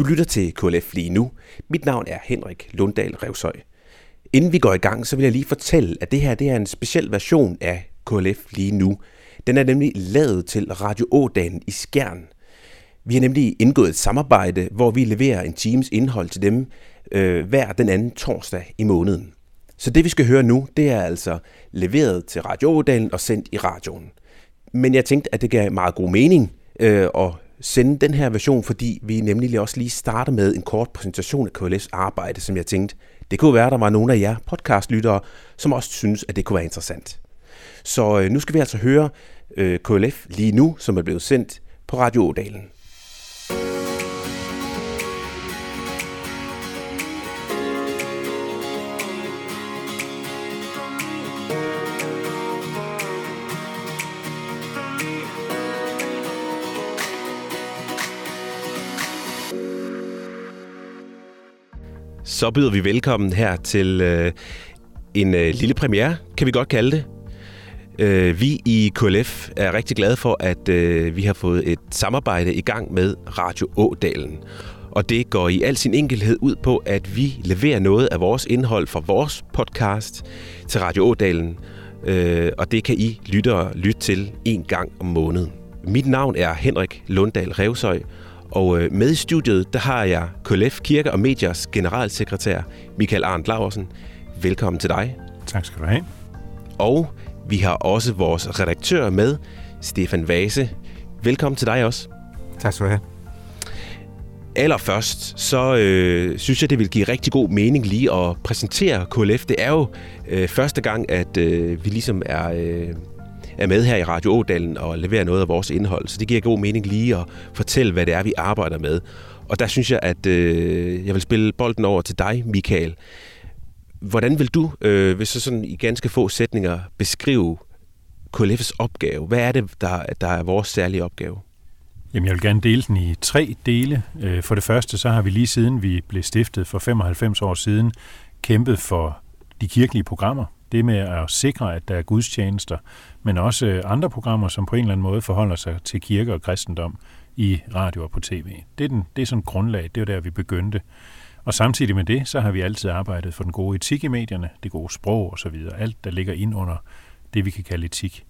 Du lytter til KLF lige nu. Mit navn er Henrik Lunddal Revsøj. Inden vi går i gang, så vil jeg lige fortælle, at det her det er en speciel version af KLF lige nu. Den er nemlig lavet til Radio Ådagen i Skjern. Vi har nemlig indgået et samarbejde, hvor vi leverer en times indhold til dem øh, hver den anden torsdag i måneden. Så det vi skal høre nu, det er altså leveret til Radio Ådalen og sendt i radioen. Men jeg tænkte, at det gav meget god mening øh, at sende den her version, fordi vi nemlig også lige starter med en kort præsentation af KLS arbejde, som jeg tænkte, det kunne være, at der var nogle af jer podcastlyttere, som også synes, at det kunne være interessant. Så øh, nu skal vi altså høre øh, KLF lige nu, som er blevet sendt på Radio Ådalen. Så byder vi velkommen her til øh, en øh, lille premiere, kan vi godt kalde det. Øh, vi i KLF er rigtig glade for, at øh, vi har fået et samarbejde i gang med Radio Ådalen. Og det går i al sin enkelhed ud på, at vi leverer noget af vores indhold fra vores podcast til Radio Ådalen. Øh, og det kan I lyttere lytte til en gang om måneden. Mit navn er Henrik Lunddal Revsøj, og øh, med i studiet, der har jeg KLF Kirke og Mediers generalsekretær Michael Arndt Laversen. Velkommen til dig. Tak skal du have. Og vi har også vores redaktør med, Stefan Vase. Velkommen til dig også. Tak skal du have. Allerførst, så øh, synes jeg, det vil give rigtig god mening lige at præsentere KLF. Det er jo øh, første gang, at øh, vi ligesom er... Øh, er med her i Radio Ådalen og leverer noget af vores indhold. Så det giver god mening lige at fortælle, hvad det er, vi arbejder med. Og der synes jeg, at øh, jeg vil spille bolden over til dig, Michael. Hvordan vil du, øh, hvis så sådan i ganske få sætninger, beskrive KLF's opgave? Hvad er det, der, der er vores særlige opgave? Jamen, jeg vil gerne dele den i tre dele. Øh, for det første, så har vi lige siden vi blev stiftet for 95 år siden, kæmpet for de kirkelige programmer. Det med at sikre, at der er gudstjenester, men også øh, andre programmer, som på en eller anden måde forholder sig til kirke og kristendom i radio og på tv. Det er, den, det er sådan grundlag, det er der, vi begyndte. Og samtidig med det, så har vi altid arbejdet for den gode etik i medierne, det gode sprog osv., alt der ligger ind under det, vi kan kalde etik.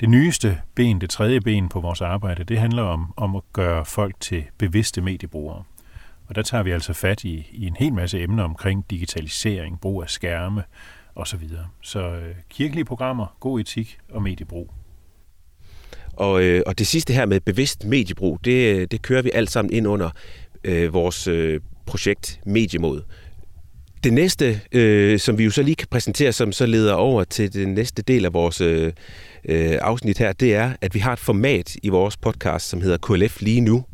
Det nyeste ben, det tredje ben på vores arbejde, det handler om, om at gøre folk til bevidste mediebrugere. Og der tager vi altså fat i, i en hel masse emner omkring digitalisering, brug af skærme, og så videre. Så øh, kirkelige programmer, god etik og mediebrug. Og, øh, og det sidste her med bevidst mediebrug, det, øh, det kører vi alt sammen ind under øh, vores øh, projekt Mediemod. Det næste, øh, som vi jo så lige kan præsentere, som så leder over til den næste del af vores øh, øh afsnit her, det er, at vi har et format i vores podcast, som hedder KLF lige nu.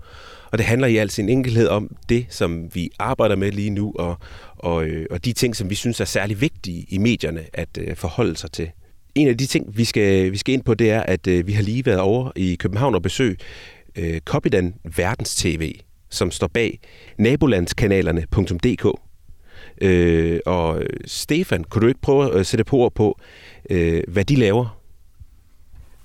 Og det handler i al sin enkelhed om det, som vi arbejder med lige nu, og, og, øh, og de ting, som vi synes er særlig vigtige i medierne at øh, forholde sig til. En af de ting, vi skal, vi skal ind på, det er, at øh, vi har lige været over i København og besøg øh, Copydan Verdens TV, som står bag nabolandskanalerne.dk. Øh, og Stefan, kunne du ikke prøve at øh, sætte på ord på, øh, hvad de laver?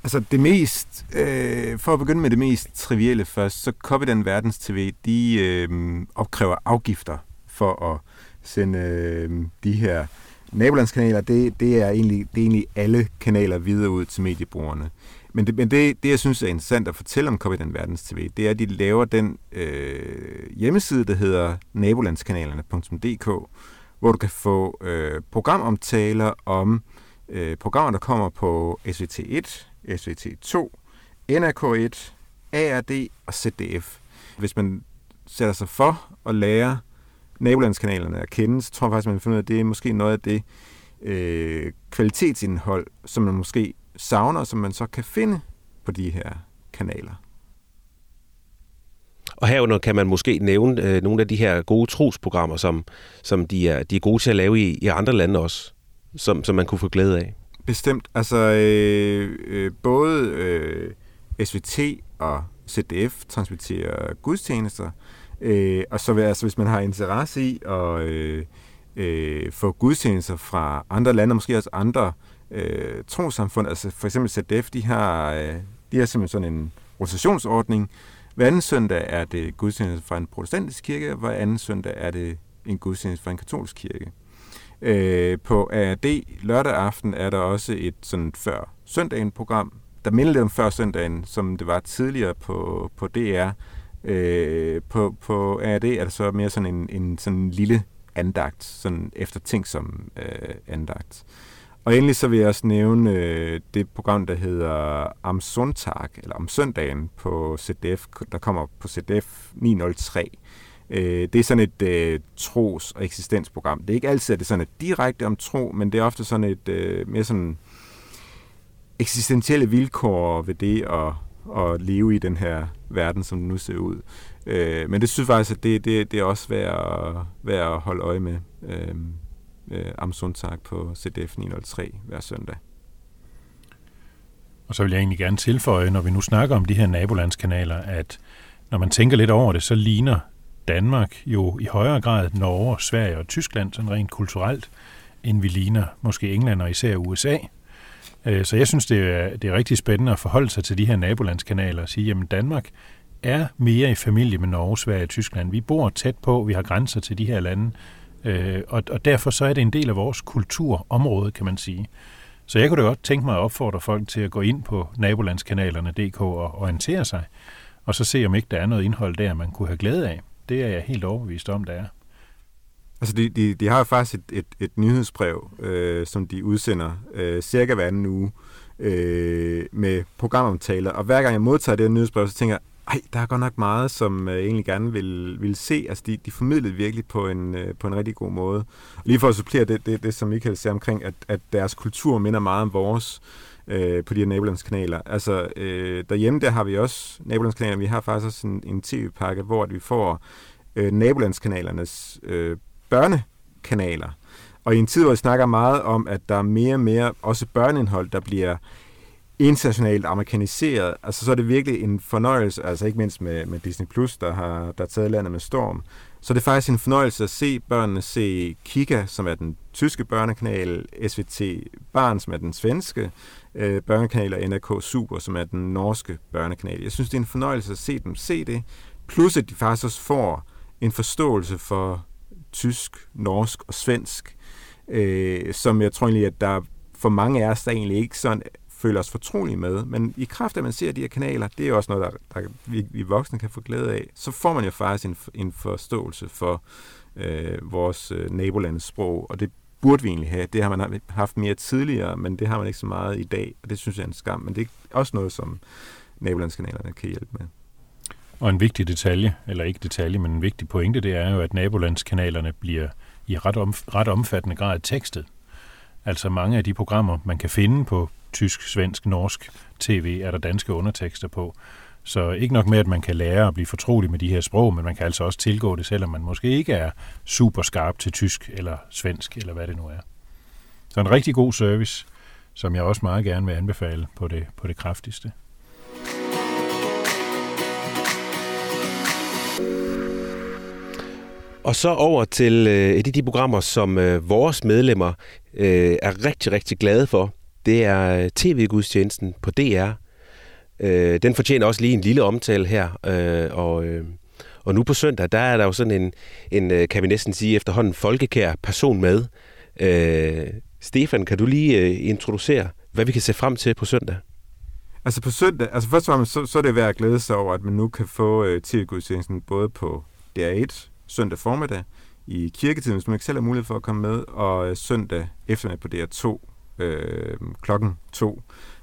Altså det mest, øh, for at begynde med det mest trivielle først, så Copydan Verdens TV, de øh, opkræver afgifter for at sende øh, de her nabolandskanaler, det, det, er egentlig, det er egentlig alle kanaler videre ud til mediebrugerne. Men, det, men det, det, jeg synes er interessant at fortælle om Copydan Verdens TV, det er, at de laver den øh, hjemmeside, der hedder nabolandskanalerne.dk, hvor du kan få øh, programomtaler om øh, programmer, der kommer på SVT1, SVT2, NRK1, ARD og ZDF. Hvis man sætter sig for at lære nabolandskanalerne at kende, så tror jeg faktisk, man finder ud af, at det er måske noget af det øh, kvalitetsindhold, som man måske savner, som man så kan finde på de her kanaler. Og herunder kan man måske nævne øh, nogle af de her gode trosprogrammer, som, som de, er, de er gode til at lave i, i andre lande også, som, som man kunne få glæde af. Bestemt. Altså, øh, øh, både øh, SVT og CDF transmitterer gudstjenester, øh, og så altså, hvis man har interesse i at øh, øh, få gudstjenester fra andre lande, og måske også andre øh, trosamfund, altså for eksempel CDF, de har, øh, de har simpelthen sådan en rotationsordning, Hver anden søndag er det gudstjeneste fra en protestantisk kirke, og hver anden søndag er det en gudstjeneste fra en katolsk kirke. Øh, på ARD lørdag aften er der også et sådan før søndagen program, der minder lidt om før søndagen, som det var tidligere på, på DR. Øh, på, på ARD er det så mere sådan en, en sådan lille andagt, sådan eftertænksom øh, andagt. Og endelig så vil jeg også nævne øh, det program, der hedder Am Sonntag, eller om søndagen på ZDF, der kommer på ZDF 903. Øh, det er sådan et øh, tros- og eksistensprogram. Det er ikke altid, at det er sådan et direkte om tro, men det er ofte sådan et øh, mere sådan eksistentielle vilkår ved det at, at leve i den her verden, som den nu ser ud. Øh, men det synes jeg faktisk, at det, det, det er også værd at, værd at holde øje med. Øh, øh, am Sonntag på CDF 903 hver søndag. Og så vil jeg egentlig gerne tilføje, når vi nu snakker om de her nabolandskanaler, at når man tænker lidt over det, så ligner Danmark jo i højere grad Norge, Sverige og Tyskland, sådan rent kulturelt, end vi ligner måske England og især USA. Øh, så jeg synes, det er, det er rigtig spændende at forholde sig til de her nabolandskanaler og sige, jamen Danmark er mere i familie med Norge, Sverige og Tyskland. Vi bor tæt på, vi har grænser til de her lande, øh, og, og derfor så er det en del af vores kulturområde, kan man sige. Så jeg kunne da godt tænke mig at opfordre folk til at gå ind på nabolandskanalerne.dk og orientere sig, og så se, om ikke der er noget indhold der, man kunne have glæde af. Det er jeg helt overbevist om, der er. Altså, de, de, de har faktisk et, et, et nyhedsbrev, øh, som de udsender øh, cirka hver anden uge øh, med programomtaler. Og hver gang jeg modtager det her nyhedsbrev, så tænker jeg, ej, der er godt nok meget, som øh, jeg egentlig gerne vil, vil se. Altså, de, de formidlede virkelig på en, øh, på en rigtig god måde. Og lige for at supplere det, det, det som Michael siger omkring, at, at deres kultur minder meget om vores øh, Øh, på de her nabolandskanaler. Altså, øh, derhjemme der har vi også nabolandskanaler. Vi har faktisk også en, en tv-pakke, hvor vi får øh, nabolandskanalernes øh, børnekanaler. Og i en tid, hvor vi snakker meget om, at der er mere og mere også børneindhold, der bliver internationalt amerikaniseret, altså så er det virkelig en fornøjelse, altså ikke mindst med, med Disney Plus, der har der taget landet med storm, så det er faktisk en fornøjelse at se børnene se Kika, som er den tyske børnekanal, SVT Barn, som er den svenske øh, børnekanal, og NRK Super, som er den norske børnekanal. Jeg synes, det er en fornøjelse at se dem se det, plus at de faktisk også får en forståelse for tysk, norsk og svensk, øh, som jeg tror egentlig, at der for mange af os, der egentlig ikke sådan føler os fortrolige med. Men i kraft af, at man ser de her kanaler, det er også noget, der, der vi, vi voksne kan få glæde af, så får man jo faktisk en, en forståelse for øh, vores øh, nabolandes sprog, og det burde vi egentlig have. Det har man haft mere tidligere, men det har man ikke så meget i dag, og det synes jeg er en skam. Men det er også noget, som nabolandskanalerne kan hjælpe med. Og en vigtig detalje, eller ikke detalje, men en vigtig pointe, det er jo, at nabolandskanalerne bliver i ret, om, ret omfattende grad tekstet. Altså mange af de programmer, man kan finde på tysk, svensk, norsk tv, er der danske undertekster på. Så ikke nok med, at man kan lære at blive fortrolig med de her sprog, men man kan altså også tilgå det, selvom man måske ikke er super skarp til tysk eller svensk, eller hvad det nu er. Så en rigtig god service, som jeg også meget gerne vil anbefale på det, på det kraftigste. Og så over til øh, et af de programmer, som øh, vores medlemmer øh, er rigtig, rigtig glade for. Det er øh, tv-gudstjenesten på DR. Øh, den fortjener også lige en lille omtale her. Øh, og, øh, og nu på søndag, der er der jo sådan en, en øh, kan vi næsten sige efterhånden, folkekær person med. Øh, Stefan, kan du lige øh, introducere, hvad vi kan se frem til på søndag? Altså på søndag, altså først og fremmest, så, så er det værd at glæde sig over, at man nu kan få øh, tv-gudstjenesten både på DR1 søndag formiddag i kirketiden, hvis man ikke selv har mulighed for at komme med, og øh, søndag eftermiddag på DR2 øh, klokken 2.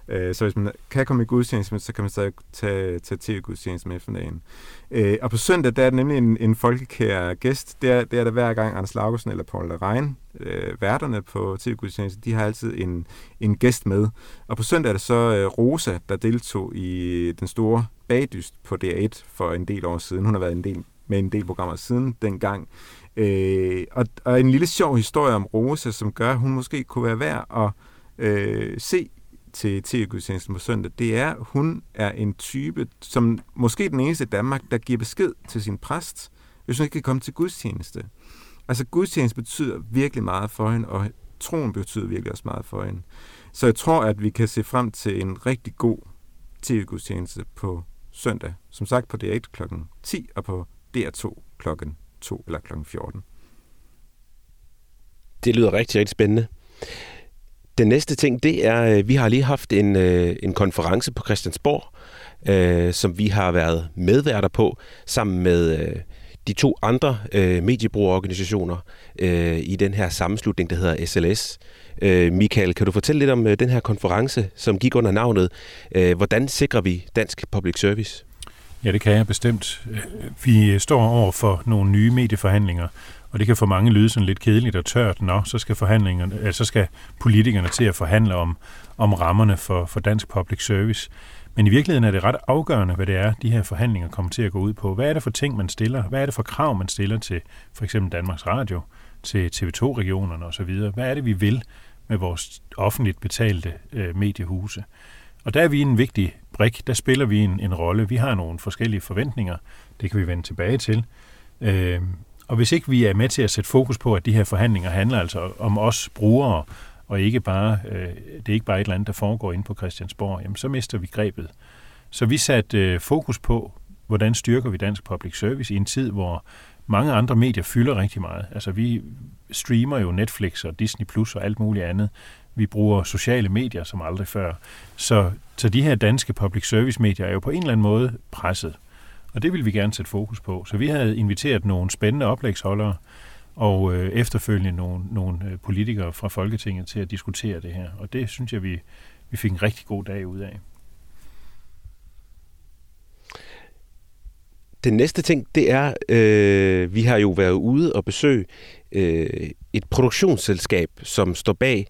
Øh, så hvis man kan komme i gudstjeneste, så kan man stadig tage, tage til gudstjeneste med eftermiddagen. Øh, og på søndag, der er det nemlig en, en folkekær gæst. Det er, det er der hver gang Anders Laugesen eller Paul Rein, øh, værterne på tv gudstjeneste, de har altid en, en gæst med. Og på søndag er det så øh, Rosa, der deltog i den store bagdyst på DR1 for en del år siden. Hun har været en del med en del programmer siden dengang. Øh, og, og en lille sjov historie om Rosa, som gør, at hun måske kunne være værd at øh, se til tv-gudstjenesten på søndag, det er, at hun er en type, som måske den eneste i Danmark, der giver besked til sin præst, hvis hun ikke kan komme til gudstjeneste. Altså gudstjeneste betyder virkelig meget for hende, og troen betyder virkelig også meget for hende. Så jeg tror, at vi kan se frem til en rigtig god tv-gudstjeneste på søndag. Som sagt på DR1 kl. 10 og på DR2 klokken 2 eller kl. 14. Det lyder rigtig, rigtig spændende. Den næste ting, det er, at vi har lige haft en, øh, en konference på Christiansborg, øh, som vi har været medværter på, sammen med øh, de to andre øh, mediebrugerorganisationer øh, i den her sammenslutning, der hedder SLS. Øh, Michael, kan du fortælle lidt om øh, den her konference, som gik under navnet øh, Hvordan sikrer vi dansk public service? Ja, det kan jeg bestemt. Vi står over for nogle nye medieforhandlinger, og det kan for mange lyde sådan lidt kedeligt og tørt. når så skal, forhandlingerne, så skal politikerne til at forhandle om, om rammerne for, for dansk public service. Men i virkeligheden er det ret afgørende, hvad det er, de her forhandlinger kommer til at gå ud på. Hvad er det for ting, man stiller? Hvad er det for krav, man stiller til for eksempel Danmarks Radio, til TV2-regionerne osv.? Hvad er det, vi vil med vores offentligt betalte øh, mediehuse? Og der er vi en vigtig brik. Der spiller vi en, en rolle. Vi har nogle forskellige forventninger. Det kan vi vende tilbage til. Øh, og hvis ikke vi er med til at sætte fokus på, at de her forhandlinger handler altså om os brugere, og ikke bare, øh, det er ikke bare et eller andet, der foregår inde på Christiansborg, jamen så mister vi grebet. Så vi satte øh, fokus på, hvordan styrker vi dansk public service i en tid, hvor mange andre medier fylder rigtig meget. Altså vi streamer jo Netflix og Disney Plus og alt muligt andet. Vi bruger sociale medier som aldrig før. Så, så de her danske public service medier er jo på en eller anden måde presset. Og det vil vi gerne sætte fokus på. Så vi havde inviteret nogle spændende oplægsholdere, og øh, efterfølgende nogle, nogle øh, politikere fra Folketinget til at diskutere det her. Og det synes jeg, vi, vi fik en rigtig god dag ud af. Den næste ting, det er, øh, vi har jo været ude og besøge øh, et produktionsselskab, som står bag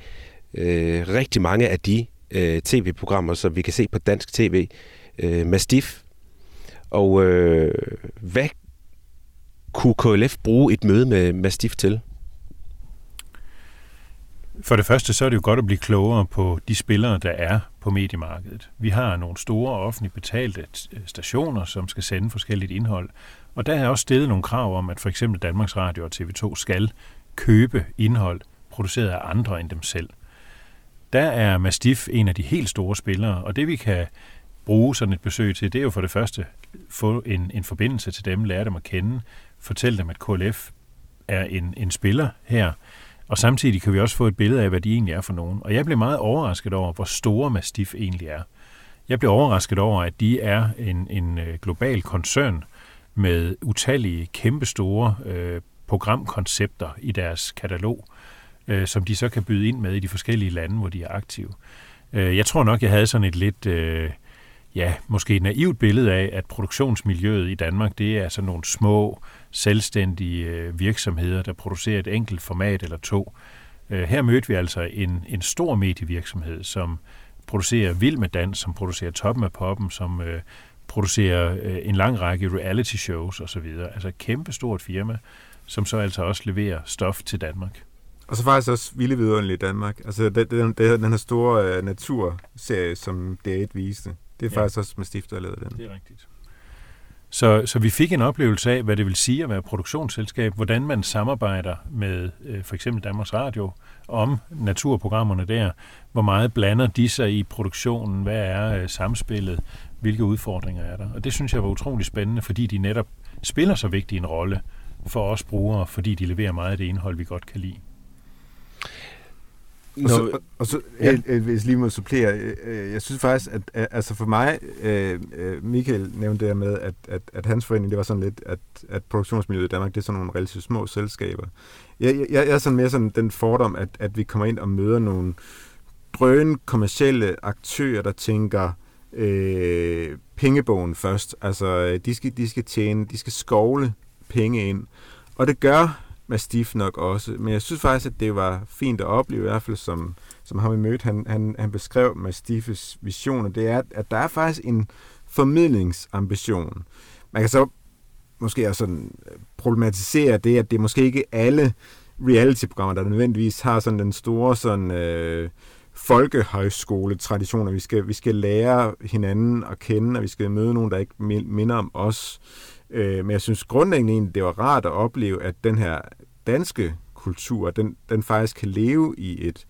øh, rigtig mange af de øh, tv-programmer, som vi kan se på dansk tv. Øh, Mastiff. Og øh, hvad kunne KLF bruge et møde med Mastiff til? For det første, så er det jo godt at blive klogere på de spillere, der er på mediemarkedet. Vi har nogle store offentligt betalte stationer, som skal sende forskelligt indhold. Og der er også stillet nogle krav om, at for eksempel Danmarks Radio og TV2 skal købe indhold produceret af andre end dem selv. Der er Mastiff en af de helt store spillere, og det vi kan bruge sådan et besøg til, det er jo for det første få en, en forbindelse til dem, lære dem at kende, fortælle dem, at KLF er en, en spiller her, og samtidig kan vi også få et billede af, hvad de egentlig er for nogen. Og jeg blev meget overrasket over, hvor store Mastiff egentlig er. Jeg blev overrasket over, at de er en, en øh, global koncern med utallige kæmpestore øh, programkoncepter i deres katalog, øh, øh, som de så kan byde ind med i de forskellige lande, hvor de er aktive. Øh, jeg tror nok, jeg havde sådan et lidt... Øh, ja, måske et naivt billede af, at produktionsmiljøet i Danmark, det er sådan nogle små, selvstændige øh, virksomheder, der producerer et enkelt format eller to. Øh, her mødte vi altså en, en stor medievirksomhed, som producerer Vild med Dans, som producerer Toppen af Poppen, som øh, producerer øh, en lang række reality shows osv. Altså et kæmpe stort firma, som så altså også leverer stof til Danmark. Og så faktisk også Vilde Vidunderlige i Danmark. Altså den, den, den her store uh, naturserie, som D1 viste. Det er ja. faktisk også med stifter, der lavede den. Det er rigtigt. Så, så vi fik en oplevelse af, hvad det vil sige at være produktionsselskab, hvordan man samarbejder med øh, for eksempel Danmarks Radio om naturprogrammerne der, hvor meget blander de sig i produktionen, hvad er øh, samspillet, hvilke udfordringer er der. Og det synes jeg var utrolig spændende, fordi de netop spiller så vigtig en rolle for os brugere, fordi de leverer meget af det indhold, vi godt kan lide. Og så, og så ja. jeg, hvis lige må supplere, øh, øh, jeg synes faktisk, at altså for mig, øh, Michael nævnte det med, at, at, at hans forening, det var sådan lidt, at, at produktionsmiljøet i Danmark, det er sådan nogle relativt små selskaber. Jeg, jeg, jeg er sådan mere sådan den fordom, at, at vi kommer ind og møder nogle drøn kommercielle aktører, der tænker øh, pengebogen først. Altså, de skal, de skal tjene, de skal skovle penge ind. Og det gør Mastiff nok også. Men jeg synes faktisk, at det var fint at opleve, i hvert fald som, som ham vi mødte, han, han, han beskrev Mastiffes visioner. Det er, at der er faktisk en formidlingsambition. Man kan så måske også sådan øh, problematisere det, at det er måske ikke alle reality-programmer, der nødvendigvis har sådan den store sådan, øh, folkehøjskole-tradition, at vi skal, vi skal lære hinanden at kende, og vi skal møde nogen, der ikke minder om os. Øh, men jeg synes grundlæggende egentlig, det var rart at opleve, at den her danske kultur, den, den faktisk kan leve i et,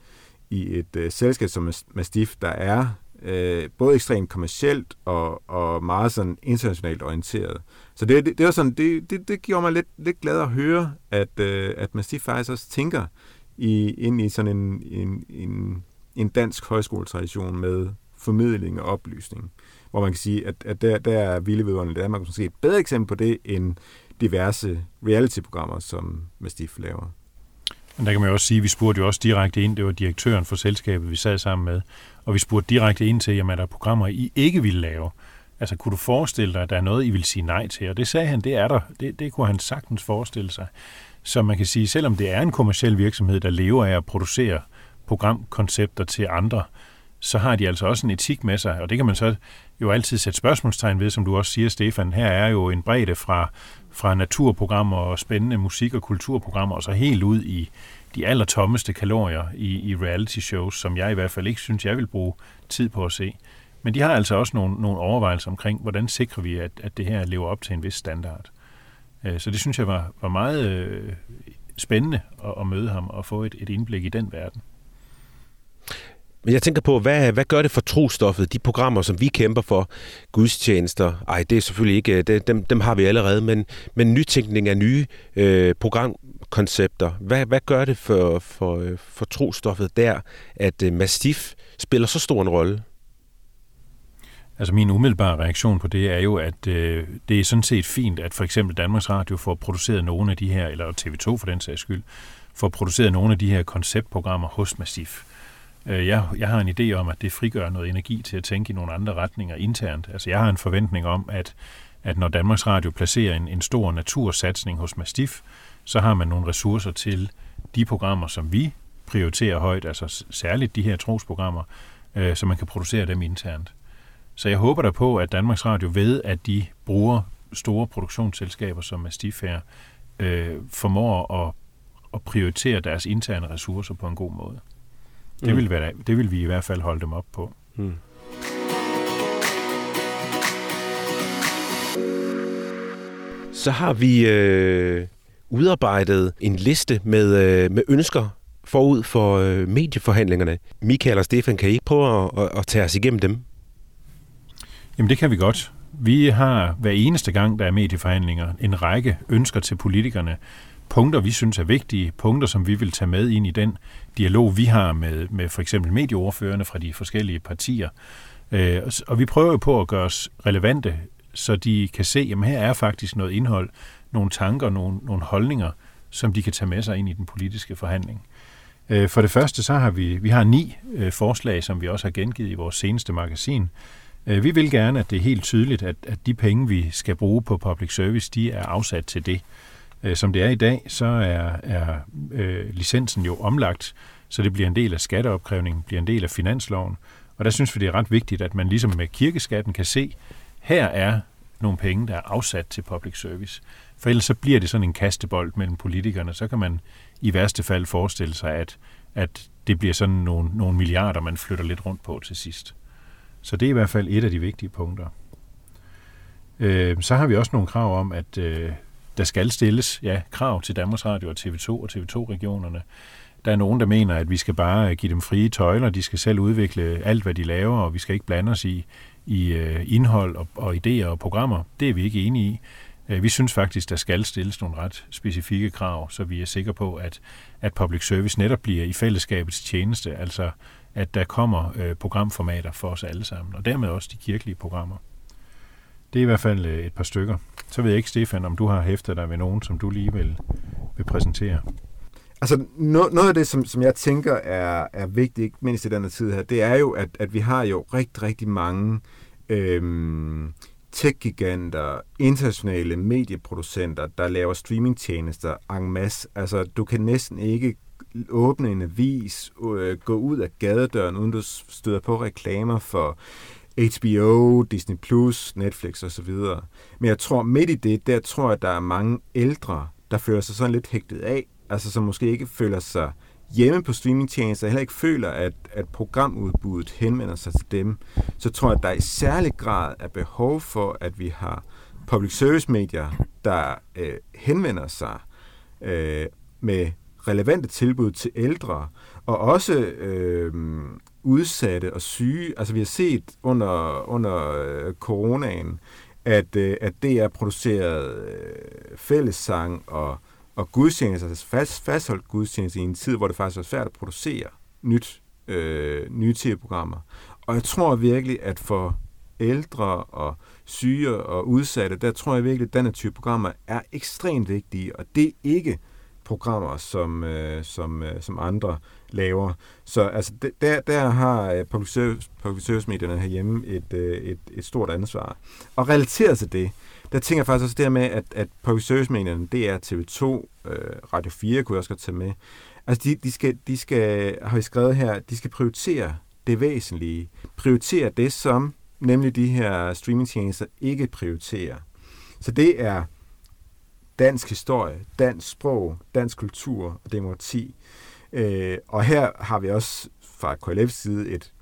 i et øh, selskab som Mastiff, der er øh, både ekstremt kommercielt og, og meget sådan internationalt orienteret. Så det, det, det, var sådan, det, det, det gjorde mig lidt, lidt glad at høre, at, øh, at Mastiff faktisk også tænker i, ind i sådan en, en, en, en dansk højskoletradition med formidling og oplysning. Hvor man kan sige, at, at der, der er Vilde i Danmark måske et bedre eksempel på det, end diverse reality-programmer, som Mastiff laver. Men der kan man jo også sige, at vi spurgte jo også direkte ind, det var direktøren for selskabet, vi sad sammen med, og vi spurgte direkte ind til, jamen er der programmer, I ikke ville lave? Altså, kunne du forestille dig, at der er noget, I vil sige nej til? Og det sagde han, det er der. Det, det kunne han sagtens forestille sig. Så man kan sige, selvom det er en kommersiel virksomhed, der lever af at producere programkoncepter til andre, så har de altså også en etik med sig, og det kan man så jo altid sætte spørgsmålstegn ved, som du også siger, Stefan. Her er jo en bredde fra, fra naturprogrammer og spændende musik- og kulturprogrammer, og så helt ud i de allertommeste kalorier i, i reality shows, som jeg i hvert fald ikke synes, jeg vil bruge tid på at se. Men de har altså også nogle, nogle overvejelser omkring, hvordan sikrer vi, at, at det her lever op til en vis standard. Øh, så det synes jeg var, var meget øh, spændende at, at møde ham og få et, et indblik i den verden. Men jeg tænker på, hvad, hvad gør det for trostoffet, de programmer, som vi kæmper for, gudstjenester? Ej, det er selvfølgelig ikke, øh, det, dem, dem har vi allerede, men, men nytænkning af nye øh, programkoncepter. Hvad, hvad gør det for, for, øh, for trostoffet der, at øh, Mastiff spiller så stor en rolle? Altså min umiddelbare reaktion på det er jo, at øh, det er sådan set fint, at for eksempel Danmarks Radio får produceret nogle af de her, eller TV2 for den sags skyld, får produceret nogle af de her konceptprogrammer hos Massif. Øh, Øh, jeg, jeg har en idé om, at det frigør noget energi til at tænke i nogle andre retninger internt. Altså jeg har en forventning om, at, at når Danmarks Radio placerer en, en stor natursatsning hos Mastiff, så har man nogle ressourcer til de programmer, som vi prioriterer højt, altså særligt de her trosprogrammer, øh, så man kan producere dem internt. Så jeg håber da på, at Danmarks Radio ved, at de bruger store produktionsselskaber som Mastiff her, øh, formår at, at prioritere deres interne ressourcer på en god måde. Det, mm. vil være, det vil vi i hvert fald holde dem op på. Mm. Så har vi øh, udarbejdet en liste med, øh, med ønsker forud for øh, medieforhandlingerne. Michael og Stefan, kan I ikke prøve at, at, at tage os igennem dem? Jamen det kan vi godt. Vi har hver eneste gang, der er medieforhandlinger, en række ønsker til politikerne, punkter, vi synes er vigtige, punkter, som vi vil tage med ind i den dialog, vi har med, med for eksempel medieordførende fra de forskellige partier. Øh, og vi prøver jo på at gøre os relevante, så de kan se, at her er faktisk noget indhold, nogle tanker, nogle, nogle holdninger, som de kan tage med sig ind i den politiske forhandling. Øh, for det første, så har vi, vi har ni øh, forslag, som vi også har gengivet i vores seneste magasin. Øh, vi vil gerne, at det er helt tydeligt, at, at de penge, vi skal bruge på public service, de er afsat til det. Øh, som det er i dag, så er, er øh, licensen jo omlagt, så det bliver en del af skatteopkrævningen, bliver en del af finansloven. Og der synes vi, det er ret vigtigt, at man ligesom med kirkeskatten kan se, her er nogle penge, der er afsat til public service. For ellers så bliver det sådan en kastebold mellem politikerne. Så kan man i værste fald forestille sig, at, at det bliver sådan nogle, nogle milliarder, man flytter lidt rundt på til sidst. Så det er i hvert fald et af de vigtige punkter. Øh, så har vi også nogle krav om, at øh, der skal stilles ja, krav til Danmarks Radio og TV2 og TV2-regionerne. Der er nogen, der mener, at vi skal bare give dem frie tøjler, de skal selv udvikle alt, hvad de laver, og vi skal ikke blande os i, i øh, indhold og, og idéer og programmer. Det er vi ikke enige i. Øh, vi synes faktisk, der skal stilles nogle ret specifikke krav, så vi er sikre på, at, at public service netop bliver i fællesskabets tjeneste, altså at der kommer øh, programformater for os alle sammen, og dermed også de kirkelige programmer. Det er i hvert fald øh, et par stykker. Så ved jeg ikke, Stefan, om du har hæftet dig ved nogen, som du lige vil, vil præsentere. Altså, no, noget af det, som, som jeg tænker er, er vigtigt, ikke mindst i denne tid her, det er jo, at, at vi har jo rigtig, rigtig mange øhm, tech-giganter, internationale medieproducenter, der laver streamingtjenester en masse. Altså, du kan næsten ikke åbne en avis, øh, gå ud af gadedøren, uden du støder på reklamer for HBO, Disney+, Plus, Netflix osv. Men jeg tror, midt i det, der tror jeg, der er mange ældre, der føler sig sådan lidt hægtet af, altså som måske ikke føler sig hjemme på streamingtjenester, heller ikke føler, at, at programudbuddet henvender sig til dem, så tror jeg, at der i særlig grad er behov for, at vi har public service medier, der øh, henvender sig øh, med relevante tilbud til ældre, og også øh, udsatte og syge. Altså vi har set under, under øh, coronaen, at, øh, at det er produceret øh, fællessang og, og gudstjeneste, altså fast, fastholdt gudstjeneste i en tid, hvor det faktisk er svært at producere nyt, øh, nye tv-programmer. Og jeg tror virkelig, at for ældre og syge og udsatte, der tror jeg virkelig, at denne type programmer er ekstremt vigtige, og det er ikke programmer, som, øh, som, øh, som andre laver. Så altså, der, der har øh, public, service, public service-medierne herhjemme et, øh, et, et stort ansvar. Og relateret til det, der tænker jeg faktisk også det med, at, at public service-medierne, det er TV2, øh, Radio 4 kunne jeg også godt tage med. Altså, de, de, skal, de skal, har vi skrevet her, de skal prioritere det væsentlige. Prioritere det, som nemlig de her streamingtjenester ikke prioriterer. Så det er dansk historie, dansk sprog, dansk kultur og demokrati. Øh, og her har vi også fra KLF's side et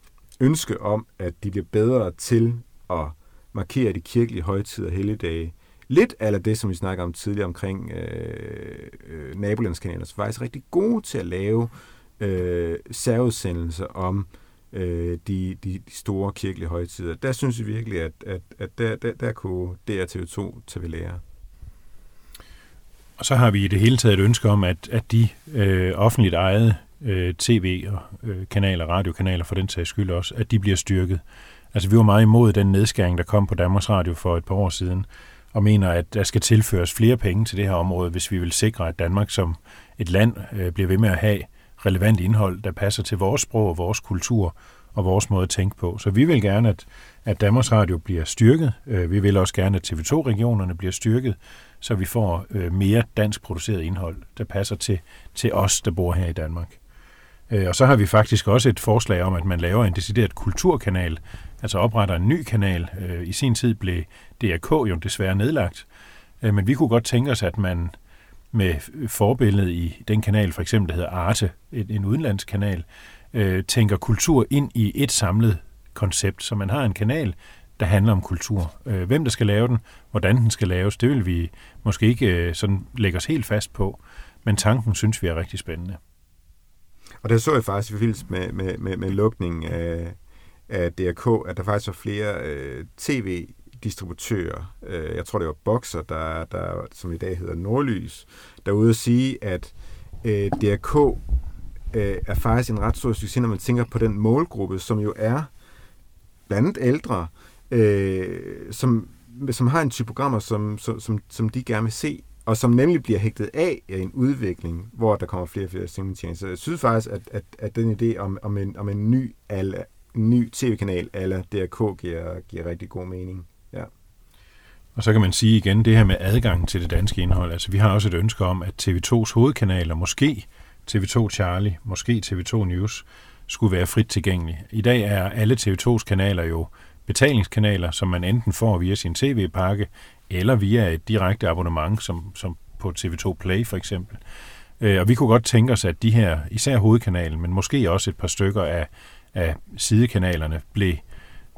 ønske om, at de bliver bedre til at markere de kirkelige højtider og helligdage. Lidt af det, som vi snakker om tidligere omkring øh, øh, nabolandskanalerne, som faktisk rigtig gode til at lave øh, særudsendelser om øh, de, de, de store kirkelige højtider. Der synes vi virkelig, at, at, at der, der, der kunne DRTV2 tage ved lære. Og så har vi i det hele taget et ønske om, at, at de øh, offentligt ejede øh, tv- og øh, kanaler, radiokanaler for den sags skyld også, at de bliver styrket. Altså vi var meget imod den nedskæring, der kom på Danmarks Radio for et par år siden, og mener, at der skal tilføres flere penge til det her område, hvis vi vil sikre, at Danmark som et land øh, bliver ved med at have relevant indhold, der passer til vores sprog og vores kultur og vores måde at tænke på. Så vi vil gerne, at, at Danmarks Radio bliver styrket. Øh, vi vil også gerne, at TV2-regionerne bliver styrket, så vi får øh, mere dansk produceret indhold, der passer til, til os, der bor her i Danmark. Øh, og så har vi faktisk også et forslag om, at man laver en decideret kulturkanal, altså opretter en ny kanal. I sin tid blev DRK jo desværre nedlagt, men vi kunne godt tænke os, at man med forbilledet i den kanal, for eksempel, der hedder Arte, en udenlandsk kanal, øh, tænker kultur ind i et samlet koncept. Så man har en kanal, der handler om kultur. Øh, hvem der skal lave den, hvordan den skal laves, det vil vi måske ikke øh, sådan lægge os helt fast på, men tanken synes vi er rigtig spændende. Og der så jeg faktisk i forbindelse med, med, med, med lukningen af, af DRK, at der faktisk var flere øh, tv distributører, øh, jeg tror det var Boxer, der, der, som i dag hedder Nordlys, der ude at sige, at øh, DRK øh, er faktisk en ret stor succes, når man tænker på den målgruppe, som jo er blandt ældre, øh, som, som har en type programmer, som, som, som, som de gerne vil se, og som nemlig bliver hægtet af i en udvikling, hvor der kommer flere og flere streamingtjenester. Jeg synes faktisk, at, at, at den idé om, om, en, om en ny, ala, ny tv-kanal eller DRK giver, giver rigtig god mening. Ja. Og så kan man sige igen, det her med adgangen til det danske indhold. Altså vi har også et ønske om, at TV2's hovedkanaler, måske TV2 Charlie, måske TV2 News, skulle være frit tilgængelig. I dag er alle TV2's kanaler jo betalingskanaler, som man enten får via sin tv-pakke, eller via et direkte abonnement, som, som på TV2 Play for eksempel. Øh, og vi kunne godt tænke os, at de her, især hovedkanalen, men måske også et par stykker af, af sidekanalerne, blev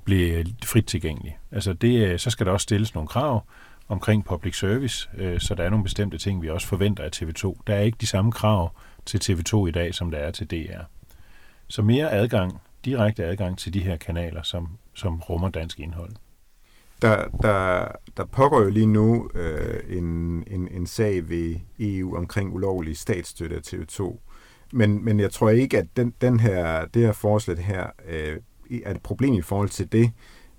blev frit tilgængelig. Altså det, øh, så skal der også stilles nogle krav omkring public service, øh, så der er nogle bestemte ting, vi også forventer af TV2. Der er ikke de samme krav til TV2 i dag, som der er til DR. Så mere adgang, direkte adgang til de her kanaler, som, som rummer dansk indhold. Der, der, der pågår jo lige nu øh, en, en, en sag ved EU omkring ulovlig statsstøtte af TV2. Men, men jeg tror ikke, at den, den her, det her forslag her øh, er et problem i forhold til det,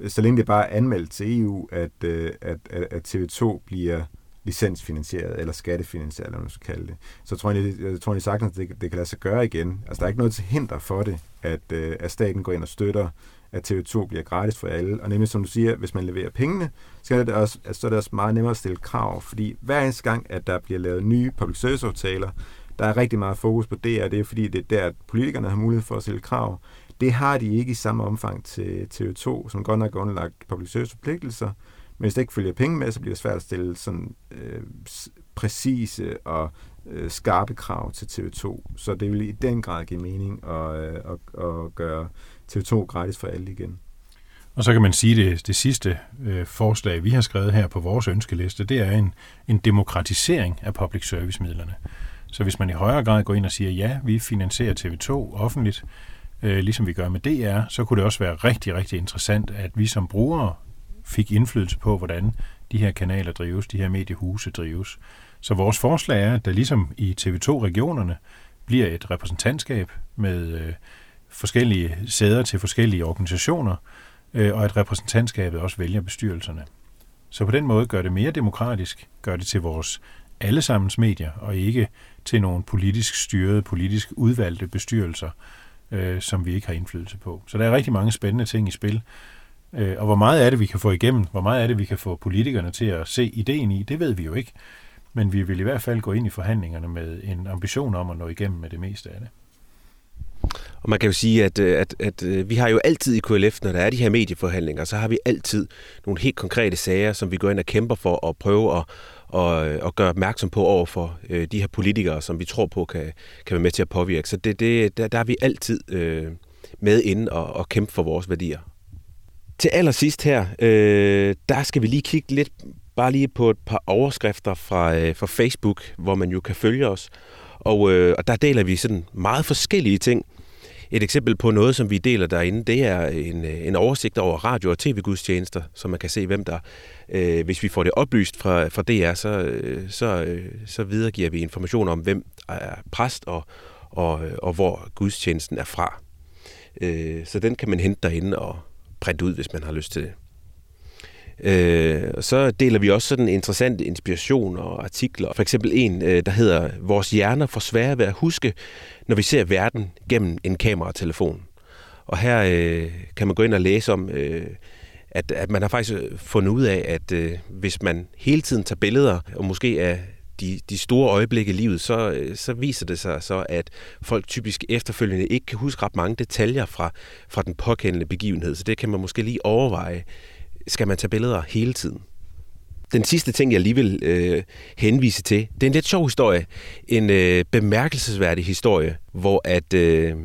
så længe det bare er anmeldt til EU, at, øh, at, at TV2 bliver licensfinansieret eller skattefinansieret, eller hvad man skal kalde det. Så tror jeg, jeg tror jeg sagtens, at det, det kan lade sig gøre igen. Altså, der er ikke noget til hinder for det, at, øh, at staten går ind og støtter, at TV2 bliver gratis for alle. Og nemlig, som du siger, hvis man leverer pengene, så er det også, så er det også meget nemmere at stille krav. Fordi hver eneste gang, at der bliver lavet nye public service-aftaler, der er rigtig meget fokus på det, og det er fordi, det er der, at politikerne har mulighed for at stille krav. Det har de ikke i samme omfang til TV2, som godt nok er underlagt public service forpligtelser, men hvis der ikke følger penge med, så bliver det svært at stille sådan øh, præcise og øh, skarpe krav til TV2. Så det vil i den grad give mening at, øh, at, at gøre TV2 gratis for alle igen. Og så kan man sige, at det, det sidste øh, forslag, vi har skrevet her på vores ønskeliste, det er en, en demokratisering af public service-midlerne. Så hvis man i højere grad går ind og siger, ja, vi finansierer TV2 offentligt, øh, ligesom vi gør med DR, så kunne det også være rigtig, rigtig interessant, at vi som brugere fik indflydelse på, hvordan de her kanaler drives, de her mediehuse drives. Så vores forslag er, at der ligesom i TV2-regionerne bliver et repræsentantskab med øh, forskellige sæder til forskellige organisationer, øh, og at repræsentantskabet også vælger bestyrelserne. Så på den måde gør det mere demokratisk, gør det til vores allesammens medier, og ikke til nogle politisk styrede, politisk udvalgte bestyrelser, øh, som vi ikke har indflydelse på. Så der er rigtig mange spændende ting i spil. Øh, og hvor meget er det, vi kan få igennem? Hvor meget er det, vi kan få politikerne til at se ideen i? Det ved vi jo ikke. Men vi vil i hvert fald gå ind i forhandlingerne med en ambition om at nå igennem med det meste af det. Og man kan jo sige, at, øh, at, at, at vi har jo altid i KLF, når der er de her medieforhandlinger, så har vi altid nogle helt konkrete sager, som vi går ind og kæmper for at prøve at, at, øh, at gøre opmærksom på over for de her politikere, som vi tror på kan, kan være med til at påvirke. Så det, det, der, der er vi altid øh, med inde og, og kæmpe for vores værdier. Til allersidst her, øh, der skal vi lige kigge lidt bare lige på et par overskrifter fra, øh, fra Facebook, hvor man jo kan følge os. Og, øh, og der deler vi sådan meget forskellige ting. Et eksempel på noget, som vi deler derinde, det er en, øh, en oversigt over radio- og tv-gudstjenester, så man kan se, hvem der, øh, hvis vi får det oplyst fra, fra DR, så, øh, så, øh, så videregiver vi information om, hvem er præst og, og, og hvor gudstjenesten er fra. Øh, så den kan man hente derinde og printe ud, hvis man har lyst til det. Øh, og så deler vi også sådan interessant inspiration og artikler. For eksempel en, øh, der hedder Vores hjerner får svære ved at huske, når vi ser verden gennem en kameratelefon. Og her øh, kan man gå ind og læse om, øh, at, at man har faktisk fundet ud af, at øh, hvis man hele tiden tager billeder, og måske af de, de store øjeblikke i livet, så, øh, så viser det sig så, at folk typisk efterfølgende ikke kan huske ret mange detaljer fra, fra den påkendende begivenhed. Så det kan man måske lige overveje skal man tage billeder hele tiden. Den sidste ting, jeg lige vil øh, henvise til, det er en lidt sjov historie. En øh, bemærkelsesværdig historie, hvor at øh,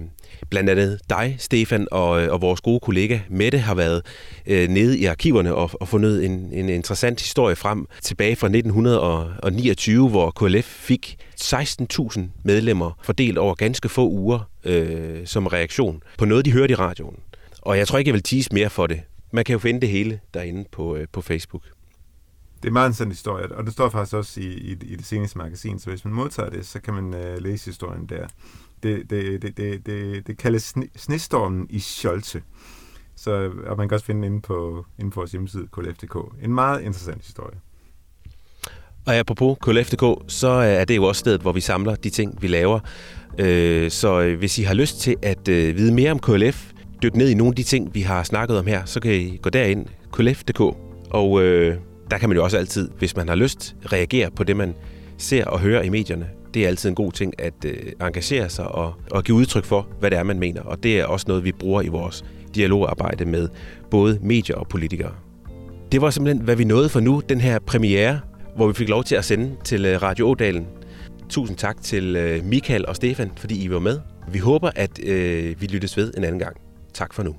blandt andet dig, Stefan, og, øh, og vores gode kollega Mette har været øh, nede i arkiverne og, og fundet en, en interessant historie frem tilbage fra 1929, hvor KLF fik 16.000 medlemmer fordelt over ganske få uger øh, som reaktion på noget, de hørte i radioen. Og jeg tror ikke, jeg vil tease mere for det, man kan jo finde det hele derinde på, øh, på Facebook. Det er meget en sådan historie, og det står faktisk også i, i, i det seneste magasin, så hvis man modtager det, så kan man øh, læse historien der. Det, det, det, det, det, det kaldes sne, Snestormen i Scholze. Så, og man kan også finde den inde på, inde på vores hjemmeside, klf.dk. En meget interessant historie. Og apropos KLF.dk, så er det jo også stedet, hvor vi samler de ting, vi laver. Øh, så øh, hvis I har lyst til at øh, vide mere om KLF, dykke ned i nogle af de ting, vi har snakket om her, så kan I gå derind, klf.dk, og øh, der kan man jo også altid, hvis man har lyst, reagere på det, man ser og hører i medierne. Det er altid en god ting at øh, engagere sig og, og give udtryk for, hvad det er, man mener. Og det er også noget, vi bruger i vores dialogarbejde med både medier og politikere. Det var simpelthen, hvad vi nåede for nu, den her premiere, hvor vi fik lov til at sende til øh, Radio Ådalen. Tusind tak til øh, Michael og Stefan, fordi I var med. Vi håber, at øh, vi lyttes ved en anden gang. Tak for nu.